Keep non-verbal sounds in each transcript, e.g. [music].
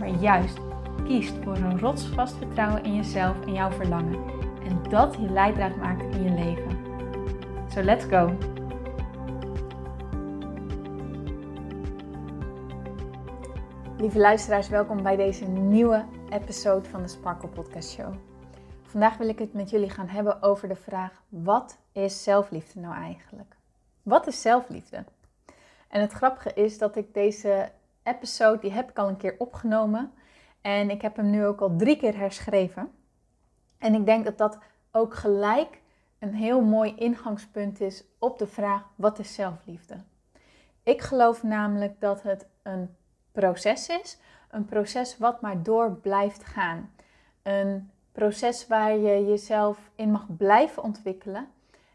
maar juist kiest voor een rotsvast vertrouwen in jezelf en jouw verlangen. En dat je leidraad maakt in je leven. So let's go! Lieve luisteraars, welkom bij deze nieuwe episode van de Sparkle Podcast Show. Vandaag wil ik het met jullie gaan hebben over de vraag: wat is zelfliefde nou eigenlijk? Wat is zelfliefde? En het grappige is dat ik deze episode, die heb ik al een keer opgenomen. En ik heb hem nu ook al drie keer herschreven. En ik denk dat dat ook gelijk een heel mooi ingangspunt is op de vraag: wat is zelfliefde? Ik geloof namelijk dat het een proces is. Een proces wat maar door blijft gaan. Een proces waar je jezelf in mag blijven ontwikkelen.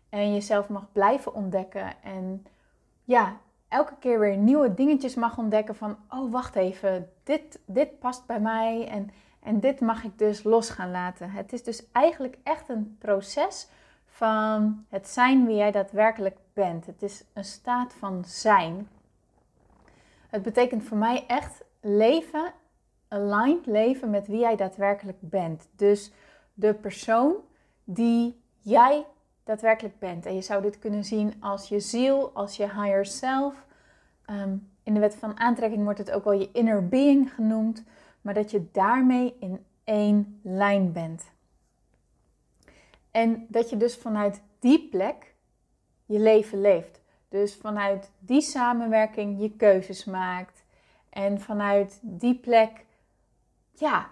En jezelf mag blijven ontdekken. En ja, elke keer weer nieuwe dingetjes mag ontdekken van, oh wacht even, dit, dit past bij mij en, en dit mag ik dus los gaan laten. Het is dus eigenlijk echt een proces van het zijn wie jij daadwerkelijk bent. Het is een staat van zijn. Het betekent voor mij echt leven, aligned leven met wie jij daadwerkelijk bent. Dus de persoon die jij daadwerkelijk bent. En je zou dit kunnen zien als je ziel, als je higher self. Ehm, in de wet van aantrekking wordt het ook wel je inner being genoemd, maar dat je daarmee in één lijn bent. En dat je dus vanuit die plek je leven leeft. Dus vanuit die samenwerking je keuzes maakt. En vanuit die plek, ja,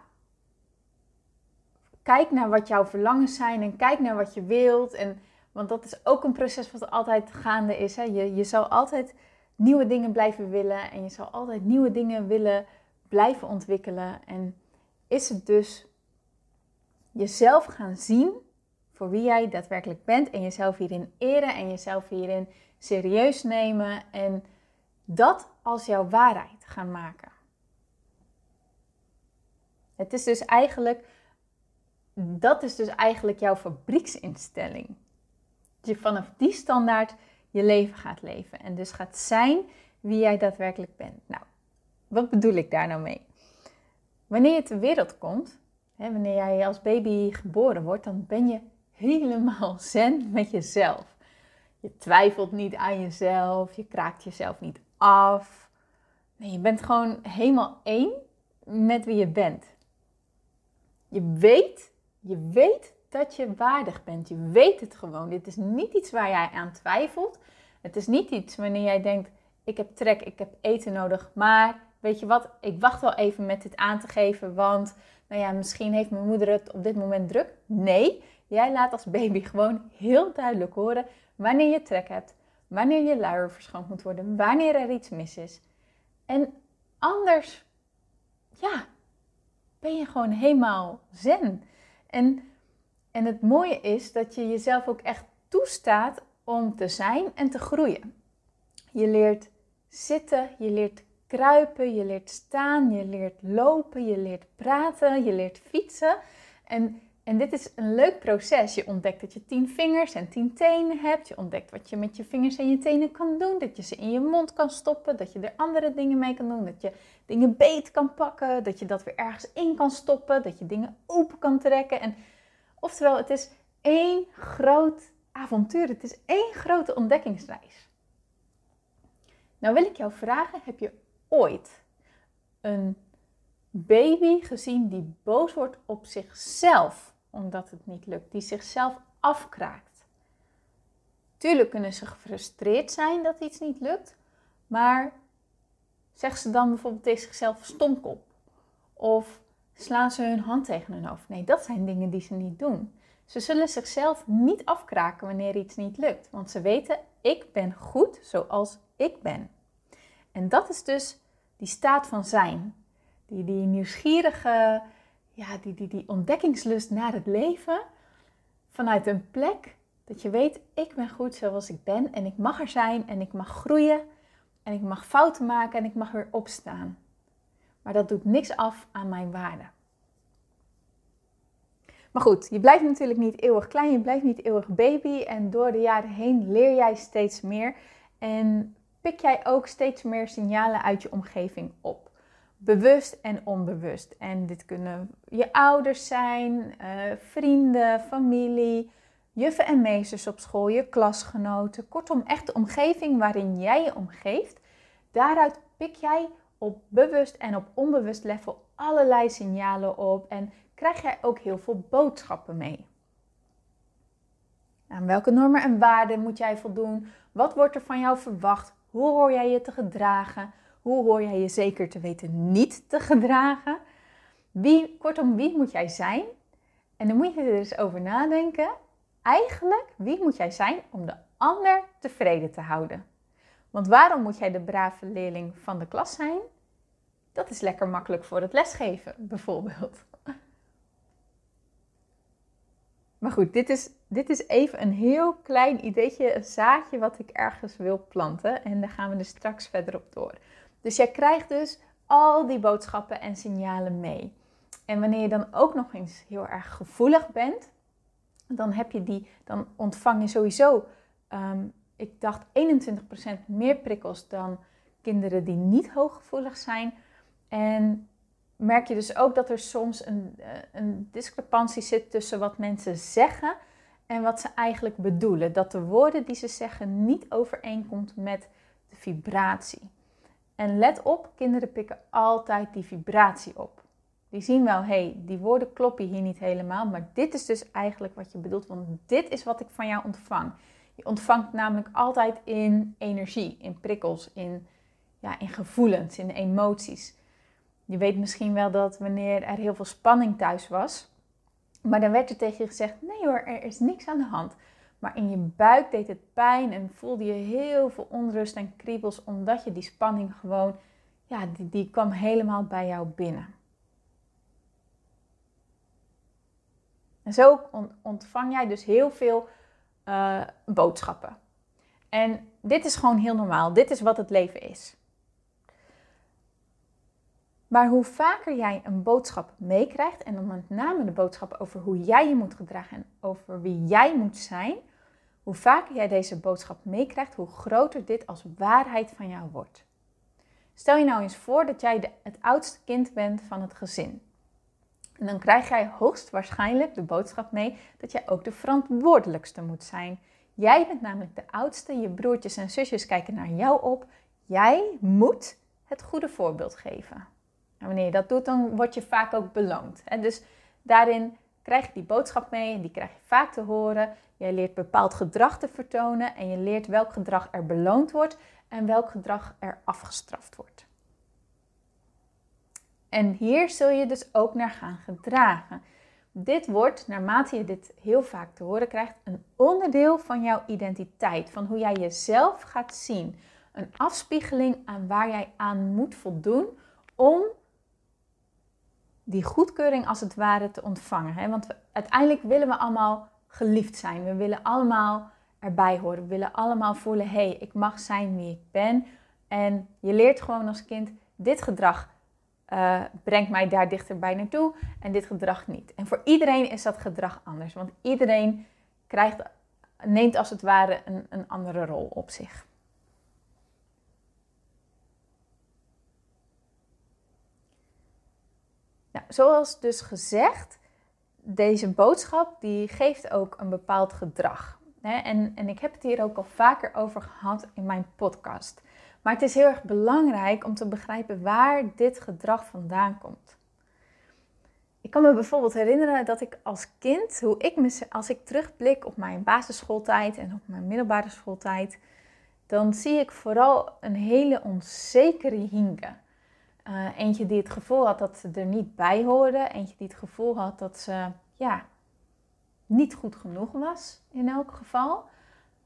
kijk naar wat jouw verlangens zijn en kijk naar wat je wilt. En, want dat is ook een proces wat altijd gaande is. Hè? Je, je zal altijd nieuwe dingen blijven willen en je zal altijd nieuwe dingen willen blijven ontwikkelen. En is het dus jezelf gaan zien voor wie jij daadwerkelijk bent en jezelf hierin eren en jezelf hierin serieus nemen en dat als jouw waarheid gaan maken. Het is dus eigenlijk dat is dus eigenlijk jouw fabrieksinstelling. Dat je vanaf die standaard je leven gaat leven. En dus gaat zijn wie jij daadwerkelijk bent. Nou, wat bedoel ik daar nou mee? Wanneer je ter wereld komt, hè, wanneer jij als baby geboren wordt, dan ben je helemaal [laughs] zen met jezelf. Je twijfelt niet aan jezelf, je kraakt jezelf niet af. Nee, je bent gewoon helemaal één met wie je bent. Je weet je weet dat je waardig bent. Je weet het gewoon. Dit is niet iets waar jij aan twijfelt. Het is niet iets wanneer jij denkt: ik heb trek, ik heb eten nodig. Maar weet je wat, ik wacht wel even met dit aan te geven, want nou ja, misschien heeft mijn moeder het op dit moment druk. Nee, jij laat als baby gewoon heel duidelijk horen wanneer je trek hebt, wanneer je luier verschoond moet worden, wanneer er iets mis is. En anders, ja, ben je gewoon helemaal zen. En, en het mooie is dat je jezelf ook echt toestaat om te zijn en te groeien. Je leert zitten, je leert kruipen, je leert staan, je leert lopen, je leert praten, je leert fietsen. En, en dit is een leuk proces. Je ontdekt dat je tien vingers en tien tenen hebt. Je ontdekt wat je met je vingers en je tenen kan doen. Dat je ze in je mond kan stoppen. Dat je er andere dingen mee kan doen. Dat je dingen beet kan pakken. Dat je dat weer ergens in kan stoppen. Dat je dingen open kan trekken. En, oftewel, het is één groot avontuur. Het is één grote ontdekkingsreis. Nou wil ik jou vragen, heb je ooit een baby gezien die boos wordt op zichzelf omdat het niet lukt, die zichzelf afkraakt? Tuurlijk kunnen ze gefrustreerd zijn dat iets niet lukt, maar zeg ze dan bijvoorbeeld tegen zichzelf stomkop of slaan ze hun hand tegen hun hoofd? Nee, dat zijn dingen die ze niet doen. Ze zullen zichzelf niet afkraken wanneer iets niet lukt, want ze weten: ik ben goed zoals ik ben. En dat is dus die staat van zijn. die, die nieuwsgierige, ja, die, die, die ontdekkingslust naar het leven. Vanuit een plek dat je weet, ik ben goed zoals ik ben en ik mag er zijn en ik mag groeien en ik mag fouten maken en ik mag weer opstaan. Maar dat doet niks af aan mijn waarde. Maar goed, je blijft natuurlijk niet eeuwig klein, je blijft niet eeuwig baby. En door de jaren heen leer jij steeds meer. En pik jij ook steeds meer signalen uit je omgeving op. Bewust en onbewust. En dit kunnen je ouders zijn, uh, vrienden, familie, juffen en meesters op school, je klasgenoten. Kortom, echt de omgeving waarin jij je omgeeft. Daaruit pik jij op bewust en op onbewust level allerlei signalen op. En krijg jij ook heel veel boodschappen mee. Aan welke normen en waarden moet jij voldoen? Wat wordt er van jou verwacht? Hoe hoor jij je te gedragen? Hoe hoor jij je zeker te weten niet te gedragen? Wie, kortom, wie moet jij zijn? En dan moet je er eens over nadenken. Eigenlijk, wie moet jij zijn om de ander tevreden te houden? Want waarom moet jij de brave leerling van de klas zijn? Dat is lekker makkelijk voor het lesgeven, bijvoorbeeld. Maar goed, dit is, dit is even een heel klein ideetje, een zaadje wat ik ergens wil planten. En daar gaan we dus straks verder op door. Dus jij krijgt dus al die boodschappen en signalen mee. En wanneer je dan ook nog eens heel erg gevoelig bent, dan, heb je die, dan ontvang je sowieso, um, ik dacht 21% meer prikkels dan kinderen die niet hooggevoelig zijn. En merk je dus ook dat er soms een, eh, een discrepantie zit tussen wat mensen zeggen en wat ze eigenlijk bedoelen. Dat de woorden die ze zeggen niet overeenkomt met de vibratie. En let op, kinderen pikken altijd die vibratie op. Die zien wel, hé, hey, die woorden kloppen hier niet helemaal, maar dit is dus eigenlijk wat je bedoelt, want dit is wat ik van jou ontvang. Je ontvangt namelijk altijd in energie, in prikkels, in, ja, in gevoelens, in emoties. Je weet misschien wel dat wanneer er heel veel spanning thuis was, maar dan werd er tegen je gezegd: nee hoor, er is niks aan de hand. Maar in je buik deed het pijn en voelde je heel veel onrust en kriebels, omdat je die spanning gewoon, ja, die, die kwam helemaal bij jou binnen. En zo ontvang jij dus heel veel uh, boodschappen. En dit is gewoon heel normaal. Dit is wat het leven is. Maar hoe vaker jij een boodschap meekrijgt, en dan met name de boodschap over hoe jij je moet gedragen en over wie jij moet zijn, hoe vaker jij deze boodschap meekrijgt, hoe groter dit als waarheid van jou wordt. Stel je nou eens voor dat jij de, het oudste kind bent van het gezin. En dan krijg jij hoogstwaarschijnlijk de boodschap mee dat jij ook de verantwoordelijkste moet zijn. Jij bent namelijk de oudste, je broertjes en zusjes kijken naar jou op. Jij moet het goede voorbeeld geven. En wanneer je dat doet, dan word je vaak ook beloond. En dus daarin krijg je die boodschap mee en die krijg je vaak te horen. Jij leert bepaald gedrag te vertonen en je leert welk gedrag er beloond wordt en welk gedrag er afgestraft wordt. En hier zul je dus ook naar gaan gedragen. Dit wordt, naarmate je dit heel vaak te horen krijgt, een onderdeel van jouw identiteit, van hoe jij jezelf gaat zien. Een afspiegeling aan waar jij aan moet voldoen om die goedkeuring als het ware te ontvangen. Hè? Want uiteindelijk willen we allemaal geliefd zijn. We willen allemaal erbij horen. We willen allemaal voelen, hé, hey, ik mag zijn wie ik ben. En je leert gewoon als kind, dit gedrag uh, brengt mij daar dichterbij naartoe en dit gedrag niet. En voor iedereen is dat gedrag anders, want iedereen krijgt, neemt als het ware een, een andere rol op zich. Nou, zoals dus gezegd, deze boodschap die geeft ook een bepaald gedrag. En, en ik heb het hier ook al vaker over gehad in mijn podcast. Maar het is heel erg belangrijk om te begrijpen waar dit gedrag vandaan komt. Ik kan me bijvoorbeeld herinneren dat ik als kind, hoe ik me, als ik terugblik op mijn basisschooltijd en op mijn middelbare schooltijd, dan zie ik vooral een hele onzekere Hinke. Uh, eentje die het gevoel had dat ze er niet bij hoorde. Eentje die het gevoel had dat ze ja, niet goed genoeg was in elk geval.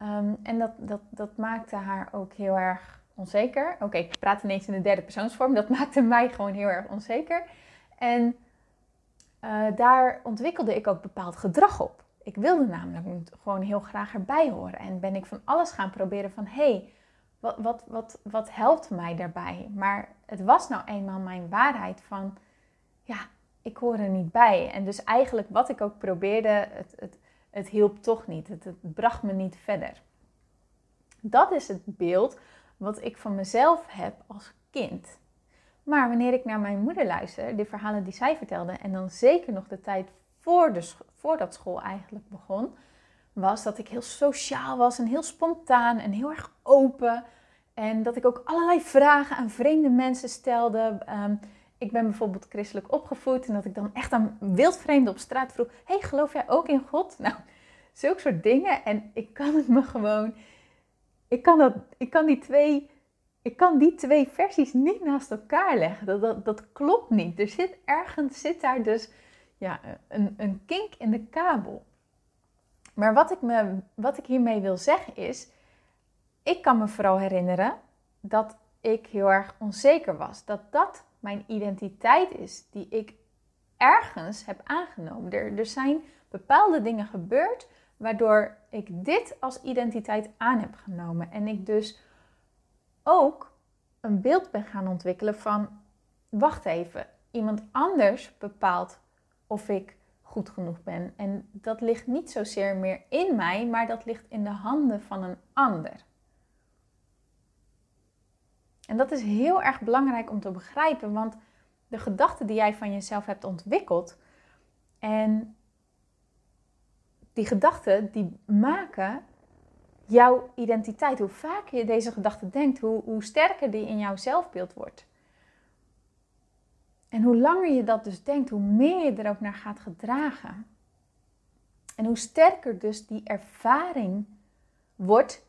Um, en dat, dat, dat maakte haar ook heel erg onzeker. Oké, ik praat ineens in de derde persoonsvorm. Dat maakte mij gewoon heel erg onzeker. En uh, daar ontwikkelde ik ook bepaald gedrag op. Ik wilde namelijk gewoon heel graag erbij horen. En ben ik van alles gaan proberen van... hé, hey, wat, wat, wat, wat helpt mij daarbij? Maar het was nou eenmaal mijn waarheid van... ja, ik hoor er niet bij. En dus eigenlijk wat ik ook probeerde, het, het, het hielp toch niet. Het, het bracht me niet verder. Dat is het beeld wat ik van mezelf heb als kind. Maar wanneer ik naar mijn moeder luister, de verhalen die zij vertelde, en dan zeker nog de tijd voor de, voordat school eigenlijk begon, was dat ik heel sociaal was en heel spontaan en heel erg open. En dat ik ook allerlei vragen aan vreemde mensen stelde. Ehm, ik ben bijvoorbeeld christelijk opgevoed en dat ik dan echt aan wildvreemden op straat vroeg: Hey, geloof jij ook in God? [laughs] Nou, zulke soort dingen. En ik kan het me gewoon. Ik kan, dat, ik kan, die, twee, ik kan die twee versies niet naast elkaar leggen. Dat, dat, dat klopt niet. Er zit ergens zit daar dus ja, een, een kink in de kabel. Maar wat ik, me, wat ik hiermee wil zeggen is, ik kan me vooral herinneren dat ik heel erg onzeker was. Dat dat mijn identiteit is die ik ergens heb aangenomen. Er, er zijn bepaalde dingen gebeurd waardoor ik dit als identiteit aan heb genomen. En ik dus ook een beeld ben gaan ontwikkelen van, wacht even, iemand anders bepaalt of ik goed genoeg ben. En dat ligt niet zozeer meer in mij, maar dat ligt in de handen van een ander. En dat is heel erg belangrijk om te begrijpen, want de gedachten die jij van jezelf hebt ontwikkeld en die gedachten die maken jouw identiteit. Hoe vaker je deze gedachten denkt, hoe, hoe sterker die in jouw zelfbeeld wordt. En hoe langer je dat dus denkt, hoe meer je er ook naar gaat gedragen. En hoe sterker dus die ervaring wordt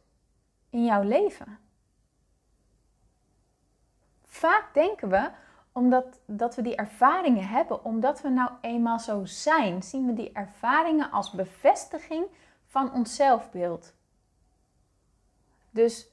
in jouw leven. Vaak denken we, omdat dat we die ervaringen hebben, omdat we nou eenmaal zo zijn, zien we die ervaringen als bevestiging van ons zelfbeeld. Dus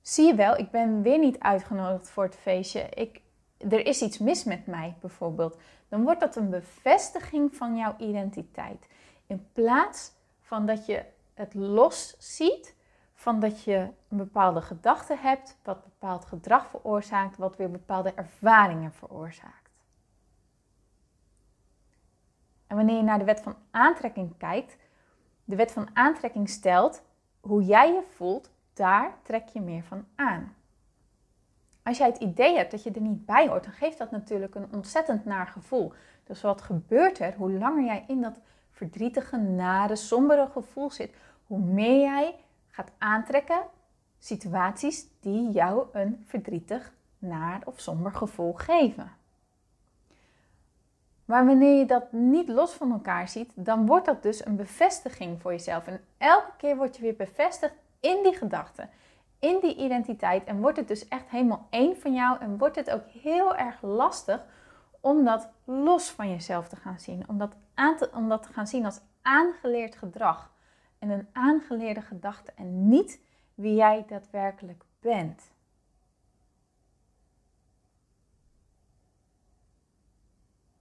zie je wel, ik ben weer niet uitgenodigd voor het feestje. Ik, er is iets mis met mij bijvoorbeeld. Dan wordt dat een bevestiging van jouw identiteit. In plaats van dat je het los ziet van dat je een bepaalde gedachte hebt, wat bepaald gedrag veroorzaakt, wat weer bepaalde ervaringen veroorzaakt. En wanneer je naar de wet van aantrekking kijkt, de wet van aantrekking stelt hoe jij je voelt, daar trek je meer van aan. Als jij het idee hebt dat je er niet bij hoort, dan geeft dat natuurlijk een ontzettend naar gevoel. Dus wat gebeurt er? Hoe langer jij in dat verdrietige, nare, sombere gevoel zit, hoe meer jij gaat aantrekken situaties die jou een verdrietig, naar of somber gevoel geven. Maar wanneer je dat niet los van elkaar ziet, dan wordt dat dus een bevestiging voor jezelf. En elke keer word je weer bevestigd in die gedachten, in die identiteit. En wordt het dus echt helemaal één van jou. En wordt het ook heel erg lastig om dat los van jezelf te gaan zien. Om dat, aan te, om dat te gaan zien als aangeleerd gedrag en een aangeleerde gedachte en niet wie jij daadwerkelijk bent.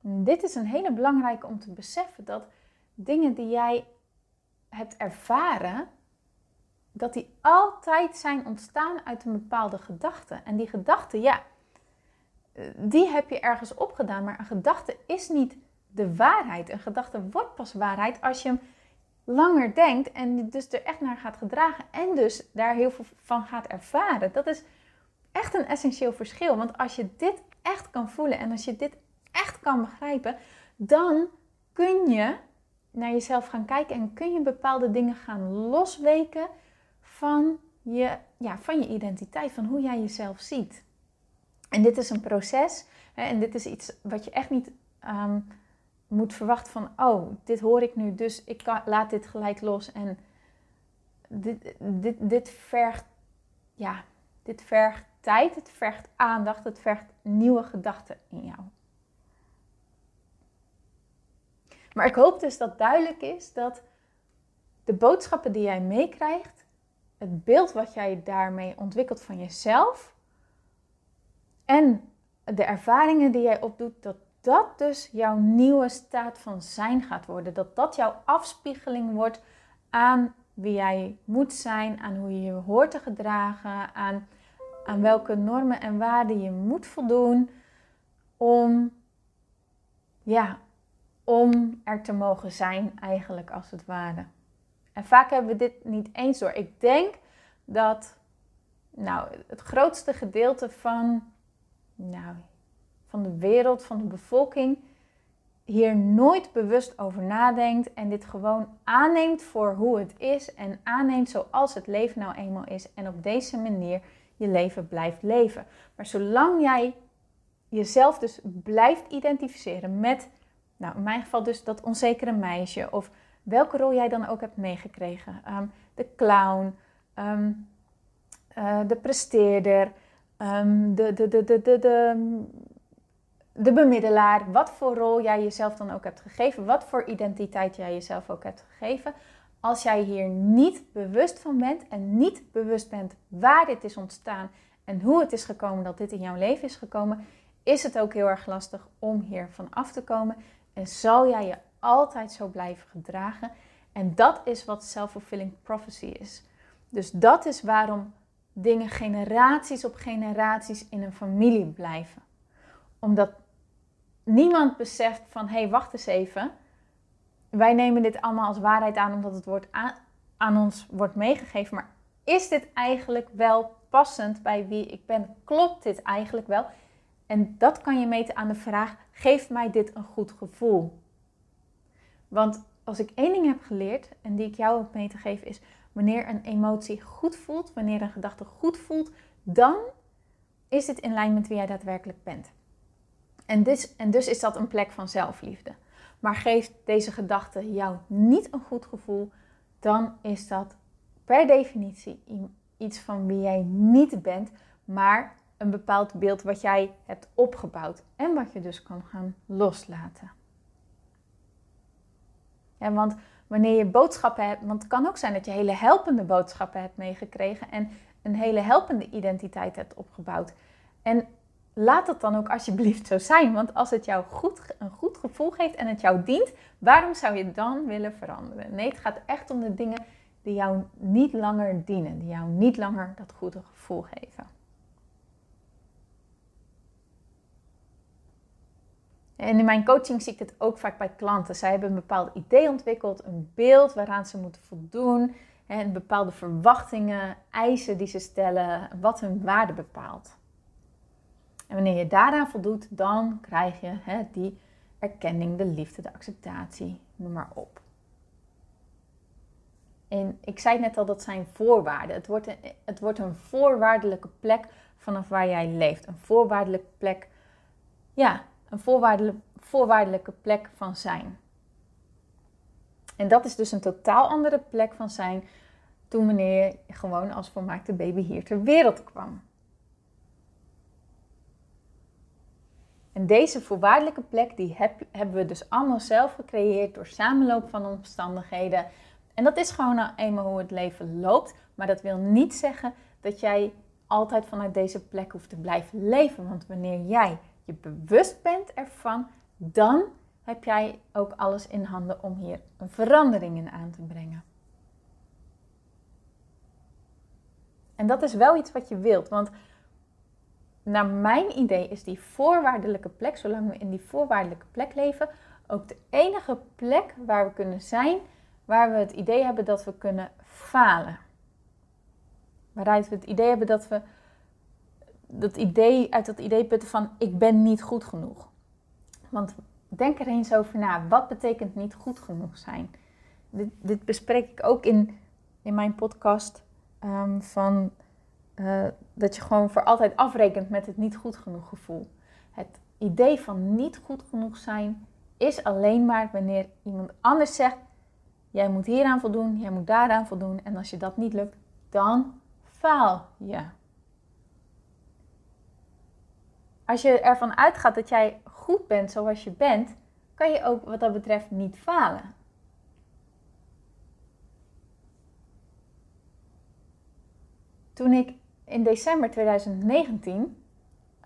dit is een hele belangrijke om te beseffen dat dingen die jij hebt ervaren, dat die altijd zijn ontstaan uit een bepaalde gedachte. En die gedachte, ja, die heb je ergens opgedaan, maar een gedachte is niet de waarheid. Een gedachte wordt pas waarheid als je hem langer denkt en dus er echt naar gaat gedragen en dus daar heel veel van gaat ervaren. Dat is echt een essentieel verschil. Want als je dit echt kan voelen en als je dit echt kan begrijpen, dan kun je naar jezelf gaan kijken en kun je bepaalde dingen gaan losweken van je, ja, van je identiteit, van hoe jij jezelf ziet. En dit is een proces hè, en dit is iets wat je echt niet um, moet verwachten van, oh, dit hoor ik nu, dus ik kan, laat dit gelijk los. En dit, dit, dit vergt, ja, dit vergt tijd, het vergt aandacht, het vergt nieuwe gedachten in jou. Maar ik hoop dus dat duidelijk is dat de boodschappen die jij meekrijgt, het beeld wat jij daarmee ontwikkelt van jezelf en de ervaringen die jij opdoet, dat dat dus jouw nieuwe staat van zijn gaat worden. Dat dat jouw afspiegeling wordt aan wie jij moet zijn, aan hoe je je hoort te gedragen, aan, aan welke normen en waarden je moet voldoen om, ja, om er te mogen zijn, eigenlijk als het ware. En vaak hebben we dit niet eens door. Ik denk dat nou, het grootste gedeelte van, nou, van de wereld, van de bevolking, hier nooit bewust over nadenkt en dit gewoon aanneemt voor hoe het is en aanneemt zoals het leven nou eenmaal is en op deze manier je leven blijft leven. Maar zolang jij jezelf dus blijft identificeren met, nou in mijn geval dus dat onzekere meisje of welke rol jij dan ook hebt meegekregen, ehm, de clown, ehm, eh, de presteerder, um, de, de, de, de, de, de de bemiddelaar, wat voor rol jij jezelf dan ook hebt gegeven, wat voor identiteit jij jezelf ook hebt gegeven. Als jij hier niet bewust van bent en niet bewust bent waar dit is ontstaan en hoe het is gekomen dat dit in jouw leven is gekomen, is het ook heel erg lastig om hier van af te komen. En zal jij je altijd zo blijven gedragen. En dat is wat self-fulfilling prophecy is. Dus dat is waarom dingen generaties op generaties in een familie blijven. Omdat niemand beseft van hé, hey, wacht eens even. Wij nemen dit allemaal als waarheid aan omdat het wordt aan, aan ons wordt meegegeven. Maar is dit eigenlijk wel passend bij wie ik ben? Klopt dit eigenlijk wel? En dat kan je meten aan de vraag: geeft mij dit een goed gevoel? Want als ik één ding heb geleerd en die ik jou heb mee te geven is: wanneer een emotie goed voelt, wanneer een gedachte goed voelt, dan is het in lijn met wie jij daadwerkelijk bent. En dus, en dus is dat een plek van zelfliefde. Maar geeft deze gedachte jou niet een goed gevoel, dan is dat per definitie iets van wie jij niet bent, maar een bepaald beeld wat jij hebt opgebouwd en wat je dus kan gaan loslaten. Ja, want wanneer je boodschappen hebt, want het kan ook zijn dat je hele helpende boodschappen hebt meegekregen en een hele helpende identiteit hebt opgebouwd. En laat het dan ook alsjeblieft zo zijn. Want als het jou goed, een goed gevoel geeft en het jou dient, waarom zou je dan willen veranderen? Nee, het gaat echt om de dingen die jou niet langer dienen, die jou niet langer dat goede gevoel geven. En in mijn coaching zie ik dit ook vaak bij klanten. Zij hebben een bepaald idee ontwikkeld, een beeld waaraan ze moeten voldoen, en bepaalde verwachtingen, eisen die ze stellen, wat hun waarde bepaalt. En wanneer je daaraan voldoet, dan krijg je hè, die erkenning, de liefde, de acceptatie, noem maar op. En ik zei net al, dat zijn voorwaarden. Het wordt een, het wordt een voorwaardelijke plek vanaf waar jij leeft. Een voorwaardelijke plek, ja, een voorwaardelijke, plek van zijn. En dat is dus een totaal andere plek van zijn toen wanneer je gewoon als volmaakte baby hier ter wereld kwam. En deze voorwaardelijke plek, die heb, hebben we dus allemaal zelf gecreëerd door samenloop van omstandigheden. En dat is gewoon nou eenmaal hoe het leven loopt. Maar dat wil niet zeggen dat jij altijd vanuit deze plek hoeft te blijven leven. Want wanneer jij je bewust bent ervan, dan heb jij ook alles in handen om hier een verandering in aan te brengen. En dat is wel iets wat je wilt. Want naar mijn idee is die voorwaardelijke plek, zolang we in die voorwaardelijke plek leven, ook de enige plek waar we kunnen zijn, waar we het idee hebben dat we kunnen falen. Waaruit we het idee hebben dat we dat idee, uit dat idee putten van ik ben niet goed genoeg. Want denk er eens over na. Wat betekent niet goed genoeg zijn? Dit, dit bespreek ik ook in, in mijn podcast um, van uh, dat je gewoon voor altijd afrekent met het niet goed genoeg gevoel. Het idee van niet goed genoeg zijn is alleen maar wanneer iemand anders zegt: jij moet hieraan voldoen, jij moet daaraan voldoen. En als je dat niet lukt, dan faal je. Als je ervan uitgaat dat jij goed bent zoals je bent, kan je ook wat dat betreft niet falen. toen ik in december 2019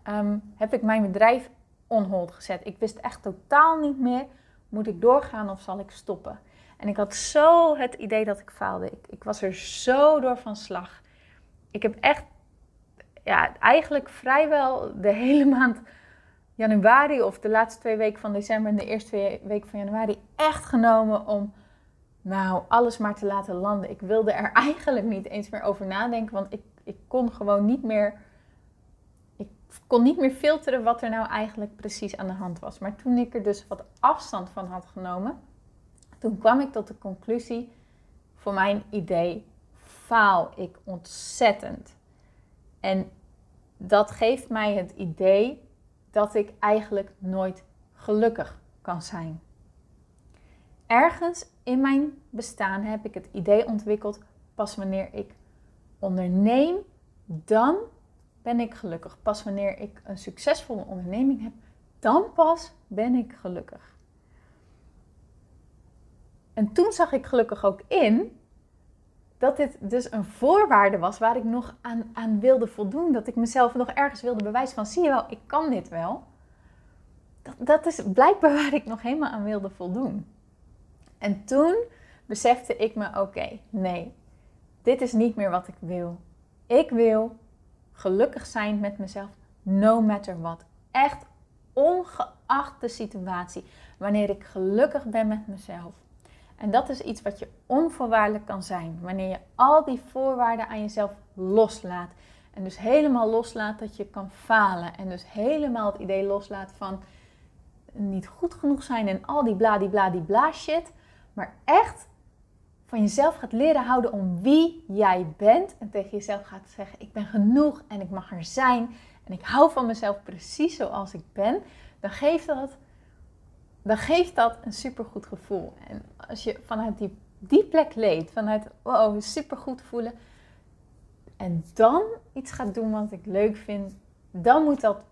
ehm, heb ik mijn bedrijf on hold gezet. Ik wist echt totaal niet meer, moet ik doorgaan of zal ik stoppen? En ik had zo het idee dat ik faalde. Ik, ik was er zo door van slag. Ik heb echt, ja, eigenlijk vrijwel de hele maand januari of de laatste twee weken van december en de eerste twee weken van januari echt genomen om nou alles maar te laten landen. Ik wilde er [laughs] eigenlijk niet eens meer over nadenken, want ik, ik kon gewoon niet meer. Ik kon niet meer filteren wat er nou eigenlijk precies aan de hand was. Maar toen ik er dus wat afstand van had genomen, toen kwam ik tot de conclusie: voor mijn idee faal ik ontzettend. En dat geeft mij het idee dat ik eigenlijk nooit gelukkig kan zijn. Ergens in mijn bestaan heb ik het idee ontwikkeld, pas wanneer ik onderneem, dan ben ik gelukkig. Pas wanneer ik een succesvolle onderneming heb, dan pas ben ik gelukkig. En toen zag ik gelukkig ook in dat dit dus een voorwaarde was waar ik nog aan, aan wilde voldoen. Dat ik mezelf nog ergens wilde bewijzen van, zie je wel, ik kan dit wel. Dat, dat is blijkbaar [laughs] waar ik nog helemaal aan wilde voldoen. En toen besefte ik me, oké, nee, dit is niet meer wat ik wil. Ik wil gelukkig zijn met mezelf, no matter what. Echt ongeacht de situatie. Wanneer ik gelukkig ben met mezelf. En dat is iets wat je onvoorwaardelijk kan zijn. Wanneer je al die voorwaarden aan jezelf loslaat. En dus helemaal loslaat dat je kan falen. En dus helemaal het idee loslaat van niet goed genoeg zijn en al die bla die bla die bla shit. Maar echt van jezelf gaat leren houden om wie jij bent. En tegen jezelf gaat zeggen: Ik ben genoeg en ik mag er zijn. En ik hou van mezelf precies zoals ik ben. Dan geeft dat dan geeft dat een supergoed gevoel. En als je vanuit die, die plek leeft, vanuit wow, supergoed voelen, en dan iets gaat doen wat ik leuk vind, dan moet dat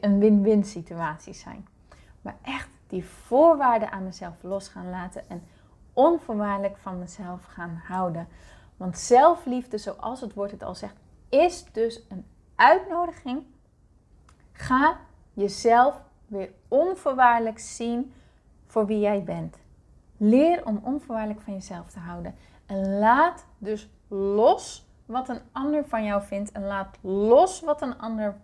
een win-win situatie zijn. Maar echt die voorwaarden aan mezelf los gaan laten en onvoorwaardelijk van mezelf gaan houden. Want zelfliefde, zoals het woord het al zegt, is dus een uitnodiging. Ga jezelf weer onvoorwaardelijk zien voor wie jij bent. Leer om onvoorwaardelijk van jezelf te houden. En laat dus los wat een ander van jou vindt. En laat los wat een ander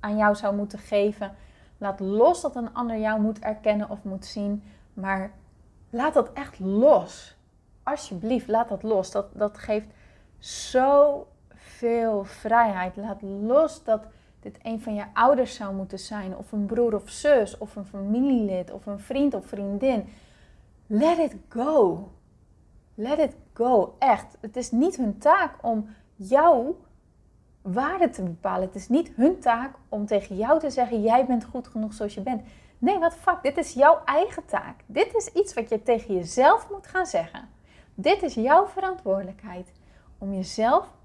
aan jou zou moeten geven. Laat los dat een ander jou moet erkennen of moet zien. Maar laat dat echt los. Alsjeblieft, laat dat los. Dat, dat geeft zoveel vrijheid. Laat los dat dit een van je ouders zou moeten zijn, of een broer of zus, of een familielid, of een vriend of vriendin. Let it go. Let it go. Echt. Het is niet hun taak om jouw waarde te bepalen. Het is niet hun taak om tegen jou te zeggen: jij bent goed genoeg zoals je bent. Nee, wat fuck, dit is jouw eigen taak. Dit is iets wat je tegen jezelf moet gaan zeggen. Dit is jouw verantwoordelijkheid om jezelf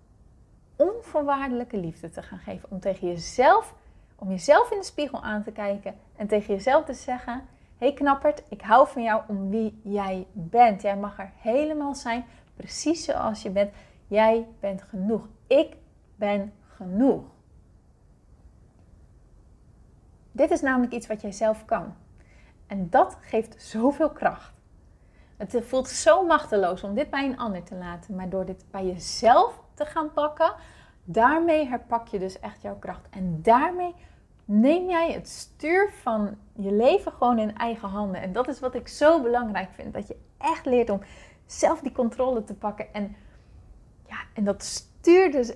onvoorwaardelijke liefde te gaan geven. Om tegen jezelf, om jezelf in de spiegel aan te kijken en tegen jezelf te zeggen: hey knappert, ik hou van jou om wie jij bent. Jij mag er helemaal zijn, precies zoals je bent. Jij bent genoeg. Ik ben genoeg. Dit is namelijk iets wat jij zelf kan. En dat geeft zoveel kracht. Het voelt zo machteloos om dit bij een ander te laten, maar door dit bij jezelf te gaan pakken, daarmee herpak je dus echt jouw kracht. En daarmee neem jij het stuur van je leven gewoon in eigen handen. En dat is wat ik zo belangrijk vind. Dat je echt leert om zelf die controle te pakken. En, ja, en dat stuur dus.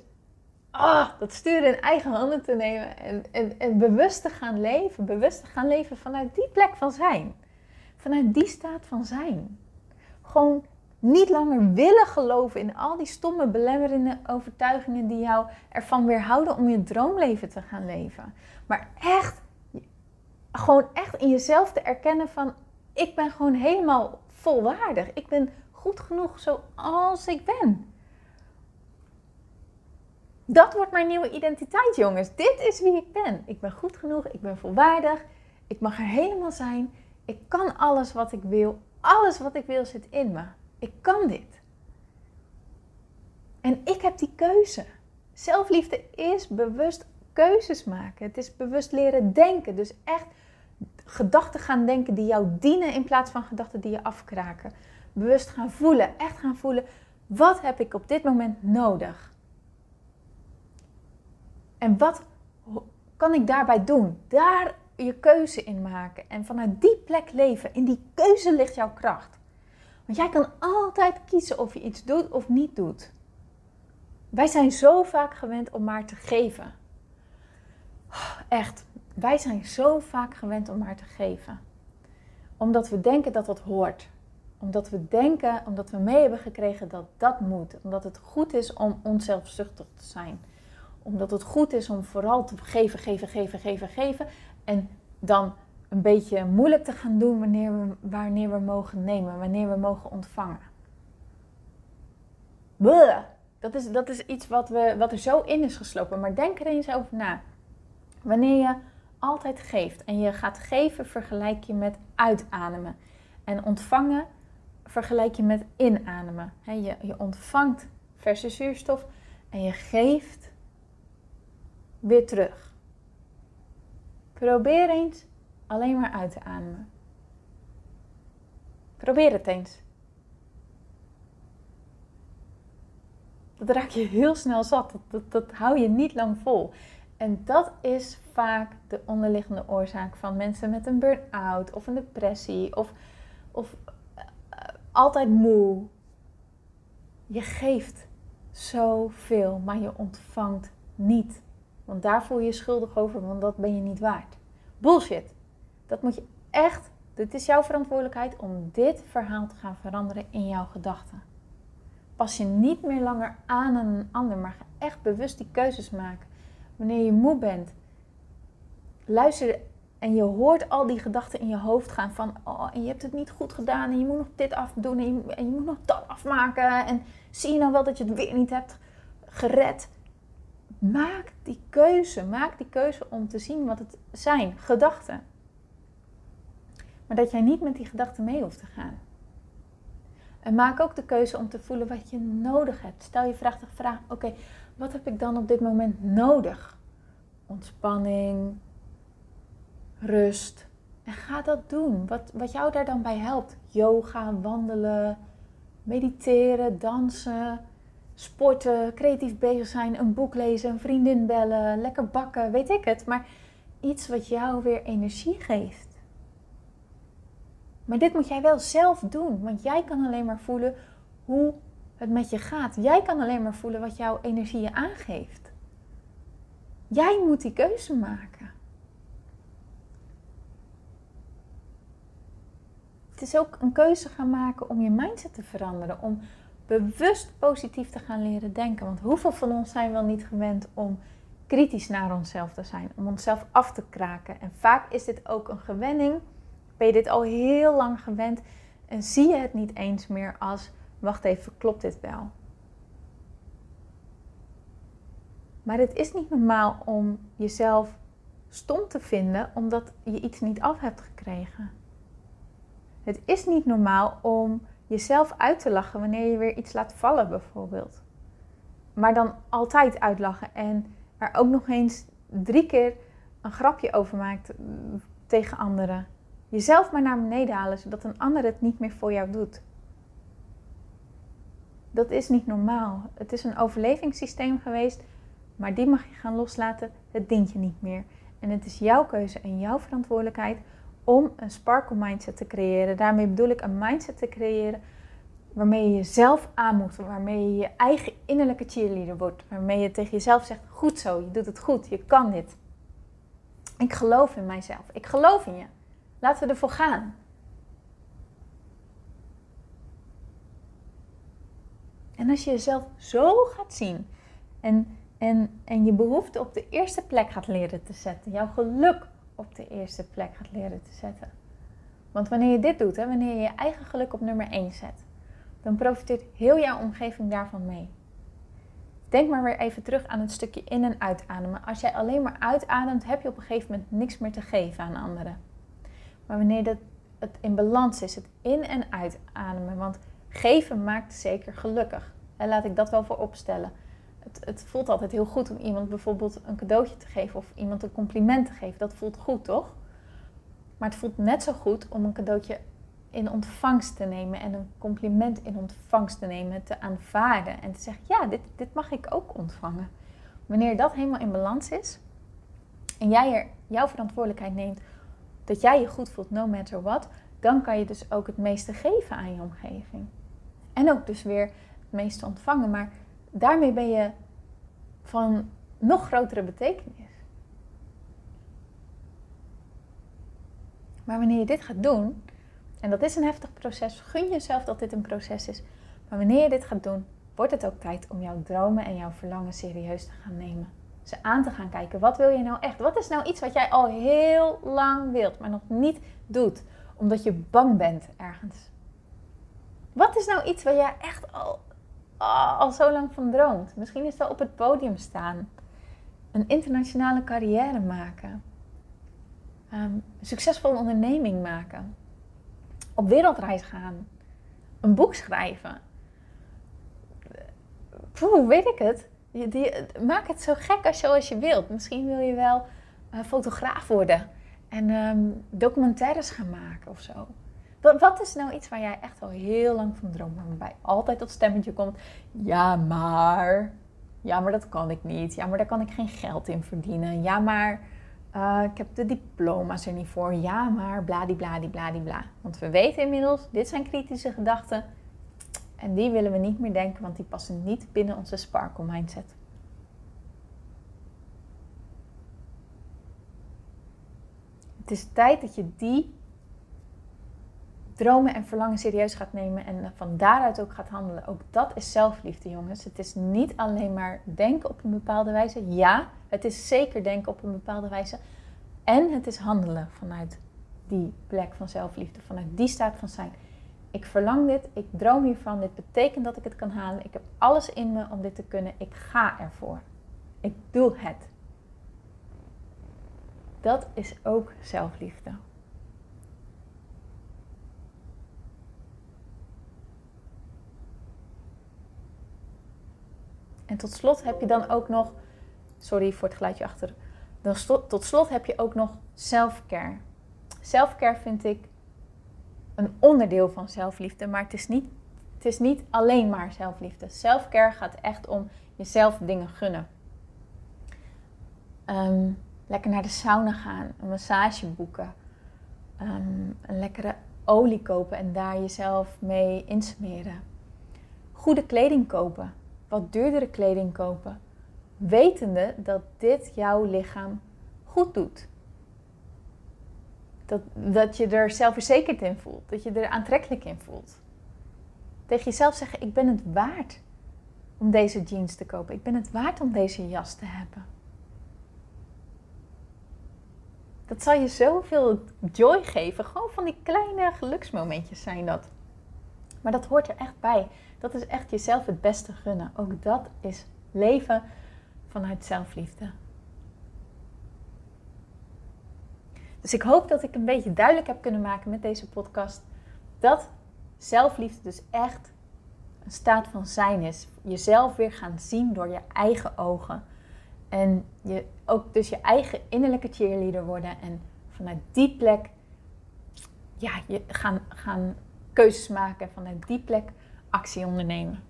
Ah, dat stuur in eigen handen te nemen. En, en, en bewust te gaan leven. Bewust te gaan leven vanuit die plek van zijn. Vanuit die staat van zijn. Gewoon niet langer willen geloven in al die stomme belemmerende overtuigingen die jou ervan weerhouden om je droomleven te gaan leven. Maar echt, gewoon echt in jezelf te erkennen van ik ben gewoon helemaal volwaardig. Ik ben goed genoeg zoals ik ben. Dat wordt mijn nieuwe identiteit, jongens. Dit is wie ik ben. Ik ben goed genoeg, ik ben volwaardig, ik mag er helemaal zijn. Ik kan alles wat ik wil. Alles wat ik wil zit in me. Ik kan dit. En ik heb die keuze. Zelfliefde is bewust keuzes maken. Het is bewust leren denken. Dus echt gedachten gaan denken die jou dienen in plaats van gedachten die je afkraken. Bewust gaan voelen, echt gaan voelen. Wat heb ik op dit moment nodig? En wat kan ik daarbij doen? Daar je keuze in maken. En vanuit die plek leven. In die keuze ligt jouw kracht. Want jij kan altijd kiezen of je iets doet of niet doet. Wij zijn zo vaak gewend om maar te geven. Echt, wij zijn zo vaak gewend om maar te geven. Omdat we denken dat dat hoort. Omdat we denken, omdat we mee hebben gekregen dat dat moet. Omdat het goed is om onzelfzuchtig te zijn. Omdat het goed is om vooral te geven, geven, geven, geven, geven. En dan een beetje moeilijk te gaan doen wanneer we, wanneer we mogen nemen, wanneer we mogen ontvangen. Dat is, dat is iets wat, we, wat er zo in is geslopen. Maar denk er eens over na. Wanneer je altijd geeft en je gaat geven, vergelijk je met uitademen. En ontvangen vergelijk je met inademen. je, je ontvangt verse zuurstof en je geeft weer terug. Probeer eens alleen maar uit te ademen. Probeer het eens. Dat raak je heel snel zat. Dat, dat, hou je niet lang vol. En dat is vaak de onderliggende oorzaak van mensen met een burn-out of een depressie of, of uh, altijd moe. Je geeft zoveel, maar je ontvangt niet. Want daar voel je je schuldig over, want dat ben je niet waard. Bullshit. Dat moet je echt, dit is jouw verantwoordelijkheid om dit verhaal te gaan veranderen in jouw gedachten. Pas je niet meer langer aan aan een ander, maar ga echt bewust die keuzes maken. Wanneer je moe bent, luister en je hoort al die gedachten in je hoofd gaan van, oh, en je hebt het niet goed gedaan en je moet nog dit afdoen en je, en je moet nog dat afmaken en zie je nou wel dat je het weer niet hebt gered. Maak die keuze, maak die keuze om te zien wat het zijn, gedachten. Maar dat jij niet met die gedachten mee hoeft te gaan. En maak ook de keuze om te voelen wat je nodig hebt. Stel je vraag de vraag: oké, wat heb ik dan op dit moment nodig? Ontspanning, rust. En ga dat doen. Wat, wat jou daar dan bij helpt. Yoga, wandelen, mediteren, dansen, sporten, creatief bezig zijn, een boek lezen, een vriendin bellen, lekker bakken, weet ik het. Maar iets wat jou weer energie geeft. Maar dit moet jij wel zelf doen, want jij kan alleen maar voelen hoe het met je gaat. Jij kan alleen maar voelen wat jouw energie je aangeeft. Jij moet die keuze maken. Het is ook een keuze gaan maken om je mindset te veranderen, om bewust positief te gaan leren denken. Want hoeveel van ons zijn wel niet gewend om kritisch naar onszelf te zijn, om onszelf af te kraken? En vaak is dit ook een gewenning ben je dit al heel lang gewend en zie je het niet eens meer als: wacht even, klopt dit wel? Maar het is niet normaal om jezelf stom te vinden omdat je iets niet af hebt gekregen. Het is niet normaal om jezelf uit te lachen wanneer je weer iets laat vallen, bijvoorbeeld. Maar dan altijd uitlachen en er ook nog eens drie keer een grapje over maakt mm, tegen anderen. Jezelf maar naar beneden halen, zodat een ander het niet meer voor jou doet. Dat is niet normaal. Het is een overlevingssysteem geweest, maar die mag je gaan loslaten. Het dient je niet meer. En het is jouw keuze en jouw verantwoordelijkheid om een sparkle mindset te creëren. Daarmee bedoel ik een mindset te creëren waarmee je jezelf aanmoedigt, waarmee je je eigen innerlijke cheerleader wordt, waarmee je tegen jezelf zegt: goed zo, je doet het goed, je kan dit. Ik geloof in mijzelf, ik geloof in je. Laten we ervoor gaan. En als je jezelf zo gaat zien en, en, en je behoefte op de eerste plek gaat leren te zetten, jouw geluk op de eerste plek gaat leren te zetten. Want wanneer je dit doet, hè, wanneer je je eigen geluk op nummer 1 zet, dan profiteert heel jouw omgeving daarvan mee. Denk maar weer even terug aan het stukje in- en uitademen. Als jij alleen maar uitademt, heb je op een gegeven moment niks meer te geven aan anderen. Maar wanneer dat, het in balans is, het in- en uitademen. Want geven maakt zeker gelukkig. En laat ik dat wel voor opstellen. Het, het voelt altijd heel goed om iemand bijvoorbeeld een cadeautje te geven of iemand een compliment te geven. Dat voelt goed, toch? Maar het voelt net zo goed om een cadeautje in ontvangst te nemen en een compliment in ontvangst te nemen, te aanvaarden en te zeggen: Ja, dit, dit mag ik ook ontvangen. Wanneer dat helemaal in balans is en jij er jouw verantwoordelijkheid neemt dat jij je goed voelt, no matter what, dan kan je dus ook het meeste geven aan je omgeving. En ook dus weer het meeste ontvangen. Maar daarmee ben je van nog grotere betekenis. Maar wanneer je dit gaat doen, en dat is een heftig proces, gun jezelf dat dit een proces is. Maar wanneer je dit gaat doen, wordt het ook tijd om jouw dromen en jouw verlangen serieus te gaan nemen. Ze aan te gaan kijken. Wat wil je nou echt? Wat is nou iets wat jij al heel lang wilt, maar nog niet doet? Omdat je bang bent ergens. Wat is nou iets waar jij echt al, oh, al zo lang van droomt? Misschien is wel op het podium staan. Een internationale carrière maken. Um, een succesvolle onderneming maken. Op wereldreis gaan. Een boek schrijven. Poeh, weet ik het. Je, die, maak het zo gek als je, als je wilt. Misschien wil je wel uh, fotograaf worden en um, documentaires gaan maken of zo. Wat, is nou iets waar jij echt al heel lang van droomt, maar waarbij altijd dat stemmetje komt: ja, maar. Ja, maar dat kan ik niet. Ja, maar daar kan ik geen geld in verdienen. Ja, maar uh, ik heb de diploma's er niet voor. Ja, maar bladibladibladibla. Want we weten inmiddels, dit zijn kritische gedachten. En die willen we niet meer denken, want die passen niet binnen onze sparkle mindset. Het is tijd dat je die dromen en verlangen serieus gaat nemen en van daaruit ook gaat handelen. Ook dat is zelfliefde, jongens. Het is niet alleen maar denken op een bepaalde wijze. Ja, het is zeker denken op een bepaalde wijze. En het is handelen vanuit die plek van zelfliefde, vanuit die staat van zijn. Ik verlang dit, ik droom hiervan, dit betekent dat ik het kan halen. Ik heb alles in me om dit te kunnen. Ik ga ervoor. Ik doe het. Dat is ook zelfliefde. En tot slot heb je dan ook nog, sorry voor het geluidje achter, dan tot slot heb je ook nog self-care. Self-care vind ik een onderdeel van zelfliefde, maar het is niet, het is niet alleen maar zelfliefde. Self-care gaat echt om jezelf dingen gunnen. Ehm, lekker naar de sauna gaan, een massage boeken, ehm, een lekkere olie kopen en daar jezelf mee insmeren. Goede kleding kopen, wat duurdere kleding kopen, wetende dat dit jouw lichaam goed doet. Dat, dat je er zelfverzekerd in voelt. Dat je er aantrekkelijk in voelt. Tegen jezelf zeggen: Ik ben het waard om deze jeans te kopen. Ik ben het waard om deze jas te hebben. Dat zal je zoveel joy geven. Gewoon van die kleine geluksmomentjes zijn dat. Maar dat hoort er echt bij. Dat is echt jezelf het beste gunnen. Ook dat is leven vanuit zelfliefde. Dus ik hoop dat ik een beetje duidelijk heb kunnen maken met deze podcast dat zelfliefde dus echt een staat van zijn is. Jezelf weer gaan zien door je eigen ogen. En je ook dus je eigen innerlijke cheerleader worden. En vanuit die plek ja, je gaan, gaan keuzes maken. Vanuit die plek actie ondernemen.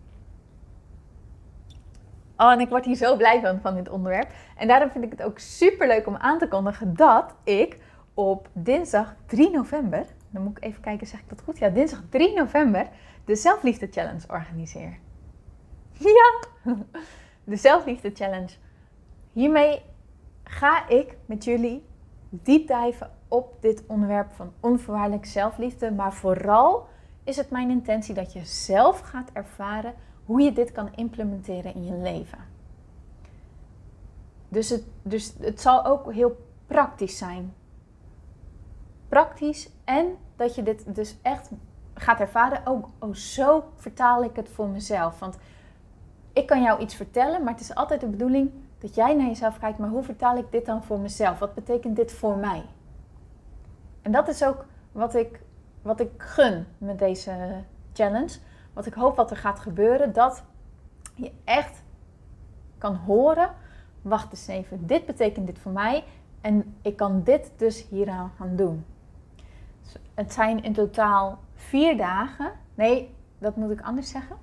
Oh, en ik word hier zo blij van, van dit onderwerp. En daarom vind ik het ook super leuk om aan te kondigen dat ik op dinsdag 3 november, dan moet ik even kijken, zeg ik dat goed? Ja, dinsdag 3 november de Zelfliefde Challenge organiseer. Ja, [laughs] de Zelfliefde Challenge. Hiermee ga ik met jullie diep diven op dit onderwerp van onvoorwaardelijk zelfliefde. Maar vooral is het mijn intentie dat je zelf gaat ervaren hoe je dit kan implementeren in je leven. Dus het, dus het zal ook heel praktisch zijn praktisch en dat je dit dus echt gaat ervaren. Ook oh, zo vertaal ik het voor mezelf. Want ik kan jou iets vertellen, maar het is altijd de bedoeling dat jij naar jezelf kijkt. Maar hoe vertaal ik dit dan voor mezelf? Wat betekent dit voor mij? En dat is ook wat ik, wat ik gun met deze challenge. Wat ik hoop wat er gaat gebeuren. Dat je echt kan horen, wacht eens even, dit betekent dit voor mij en ik kan dit dus hieraan gaan doen. Het zijn in totaal vier dagen. Nee, dat moet ik anders zeggen.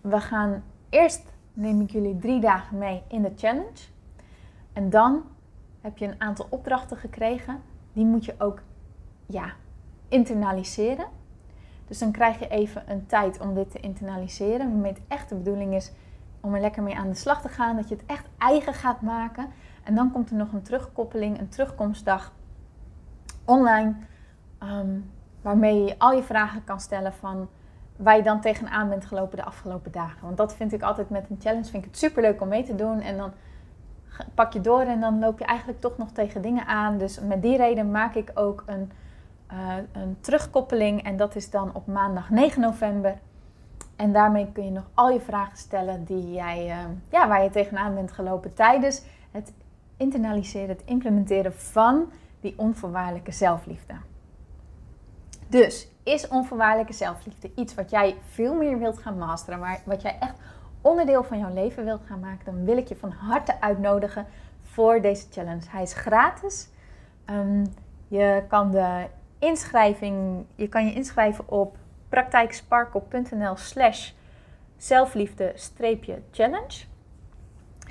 We gaan eerst neem ik jullie drie dagen mee in de challenge. En dan heb je een aantal opdrachten gekregen. Die moet je ook ja, internaliseren. Dus dan krijg je even een tijd om dit te internaliseren. Waarmee het echt de bedoeling is om er lekker mee aan de slag te gaan. Dat je het echt eigen gaat maken. En dan komt er nog een terugkoppeling, een terugkomstdag online. Ehm, waarmee je al je vragen kan stellen van waar je dan tegenaan bent gelopen de afgelopen dagen. Want dat vind ik altijd met een challenge, vind ik het super leuk om mee te doen. En dan pak je door en dan loop je eigenlijk toch nog tegen dingen aan. Dus met die reden maak ik ook een, uh, een terugkoppeling. En dat is dan op maandag 9 november. En daarmee kun je nog al je vragen stellen die jij, uh, ja, waar je tegenaan bent gelopen tijdens het internaliseren, het implementeren van die onvoorwaardelijke zelfliefde. Dus is onvoorwaardelijke zelfliefde iets wat jij veel meer wilt gaan masteren, maar wat jij echt onderdeel van jouw leven wilt gaan maken, dan wil ik je van harte uitnodigen voor deze challenge. Hij is gratis. Um, je kan de inschrijving, je kan je inschrijven op praktijksparkle.nl slash zelfliefde-challenge.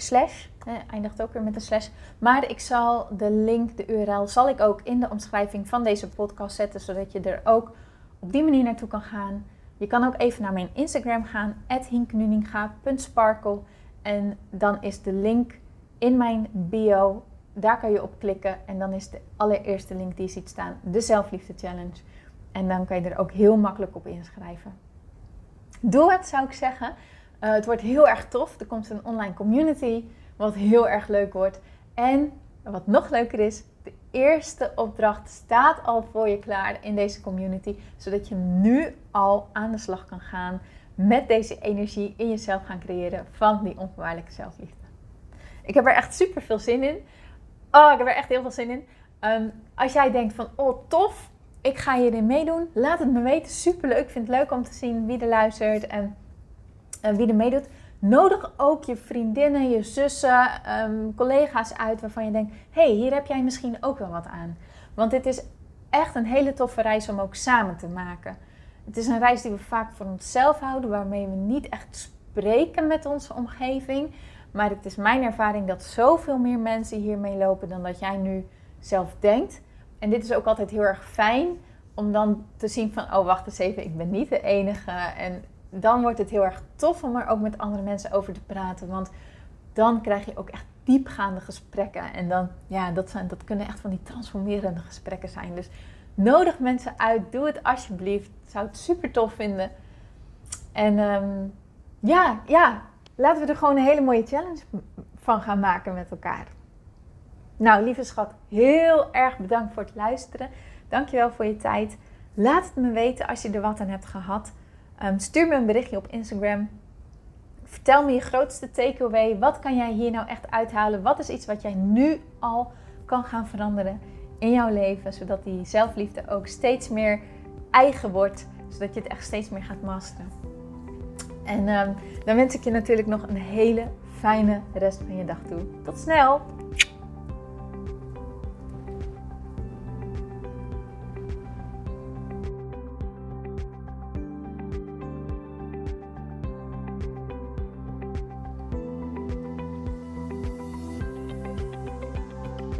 Slash, eindigt ook weer met een slash. Maar ik zal de link, de URL, zal ik ook in de omschrijving van deze podcast zetten, zodat je er ook op die manier naartoe kan gaan. Je kan ook even naar mijn Instagram gaan, hinknuninga.sparkle. En dan is de link in mijn bio. Daar kan je op klikken. En dan is de allereerste link die je ziet staan, de Zelfliefde Challenge. En dan kan je er ook heel makkelijk op inschrijven. Doe het, zou ik zeggen. Uh, het wordt heel erg tof. Er komt een online community, wat heel erg leuk wordt. En wat nog leuker is, de eerste opdracht staat al voor je klaar in deze community, zodat je nu al aan de slag kan gaan met deze energie in jezelf gaan creëren van die onvoorwaardelijke zelfliefde. Ik heb er echt super veel zin in. Oh, ik heb er echt heel veel zin in. Ehm, als jij denkt van, oh tof, ik ga hierin meedoen, laat het me weten. Super leuk. Ik vind het leuk om te zien wie er luistert en, wie er meedoet. Nodig ook je vriendinnen, je zussen, um, collega's uit waarvan je denkt: hé, hey, hier heb jij misschien ook wel wat aan. Want dit is echt een hele toffe reis om ook samen te maken. Het is een reis die we vaak voor onszelf houden, waarmee we niet echt spreken met onze omgeving. Maar het is mijn ervaring dat zoveel meer mensen hiermee lopen dan dat jij nu zelf denkt. En dit is ook altijd heel erg fijn om dan te zien van, oh wacht eens even, ik ben niet de enige. En dan wordt het heel erg tof om er ook met andere mensen over te praten. Want dan krijg je ook echt diepgaande gesprekken. En dan, ja, dat, zijn, dat kunnen echt van die transformerende gesprekken zijn. Dus nodig mensen uit. Doe het alsjeblieft. Zou het super tof vinden. En ehm, ja, ja, laten we er gewoon een hele mooie challenge van gaan maken met elkaar. Nou, lieve schat, heel erg bedankt voor het luisteren. Dankjewel voor je tijd. Laat het me weten als je er wat aan hebt gehad. Ehm, stuur me een berichtje op Instagram. Vertel me je grootste takeaway. Wat kan jij hier nou echt uithalen? Wat is iets wat jij nu al kan gaan veranderen in jouw leven, zodat die zelfliefde ook steeds meer eigen wordt, zodat je het echt steeds meer gaat masteren. En um, dan wens ik je natuurlijk nog een hele fijne rest van je dag toe. Tot snel!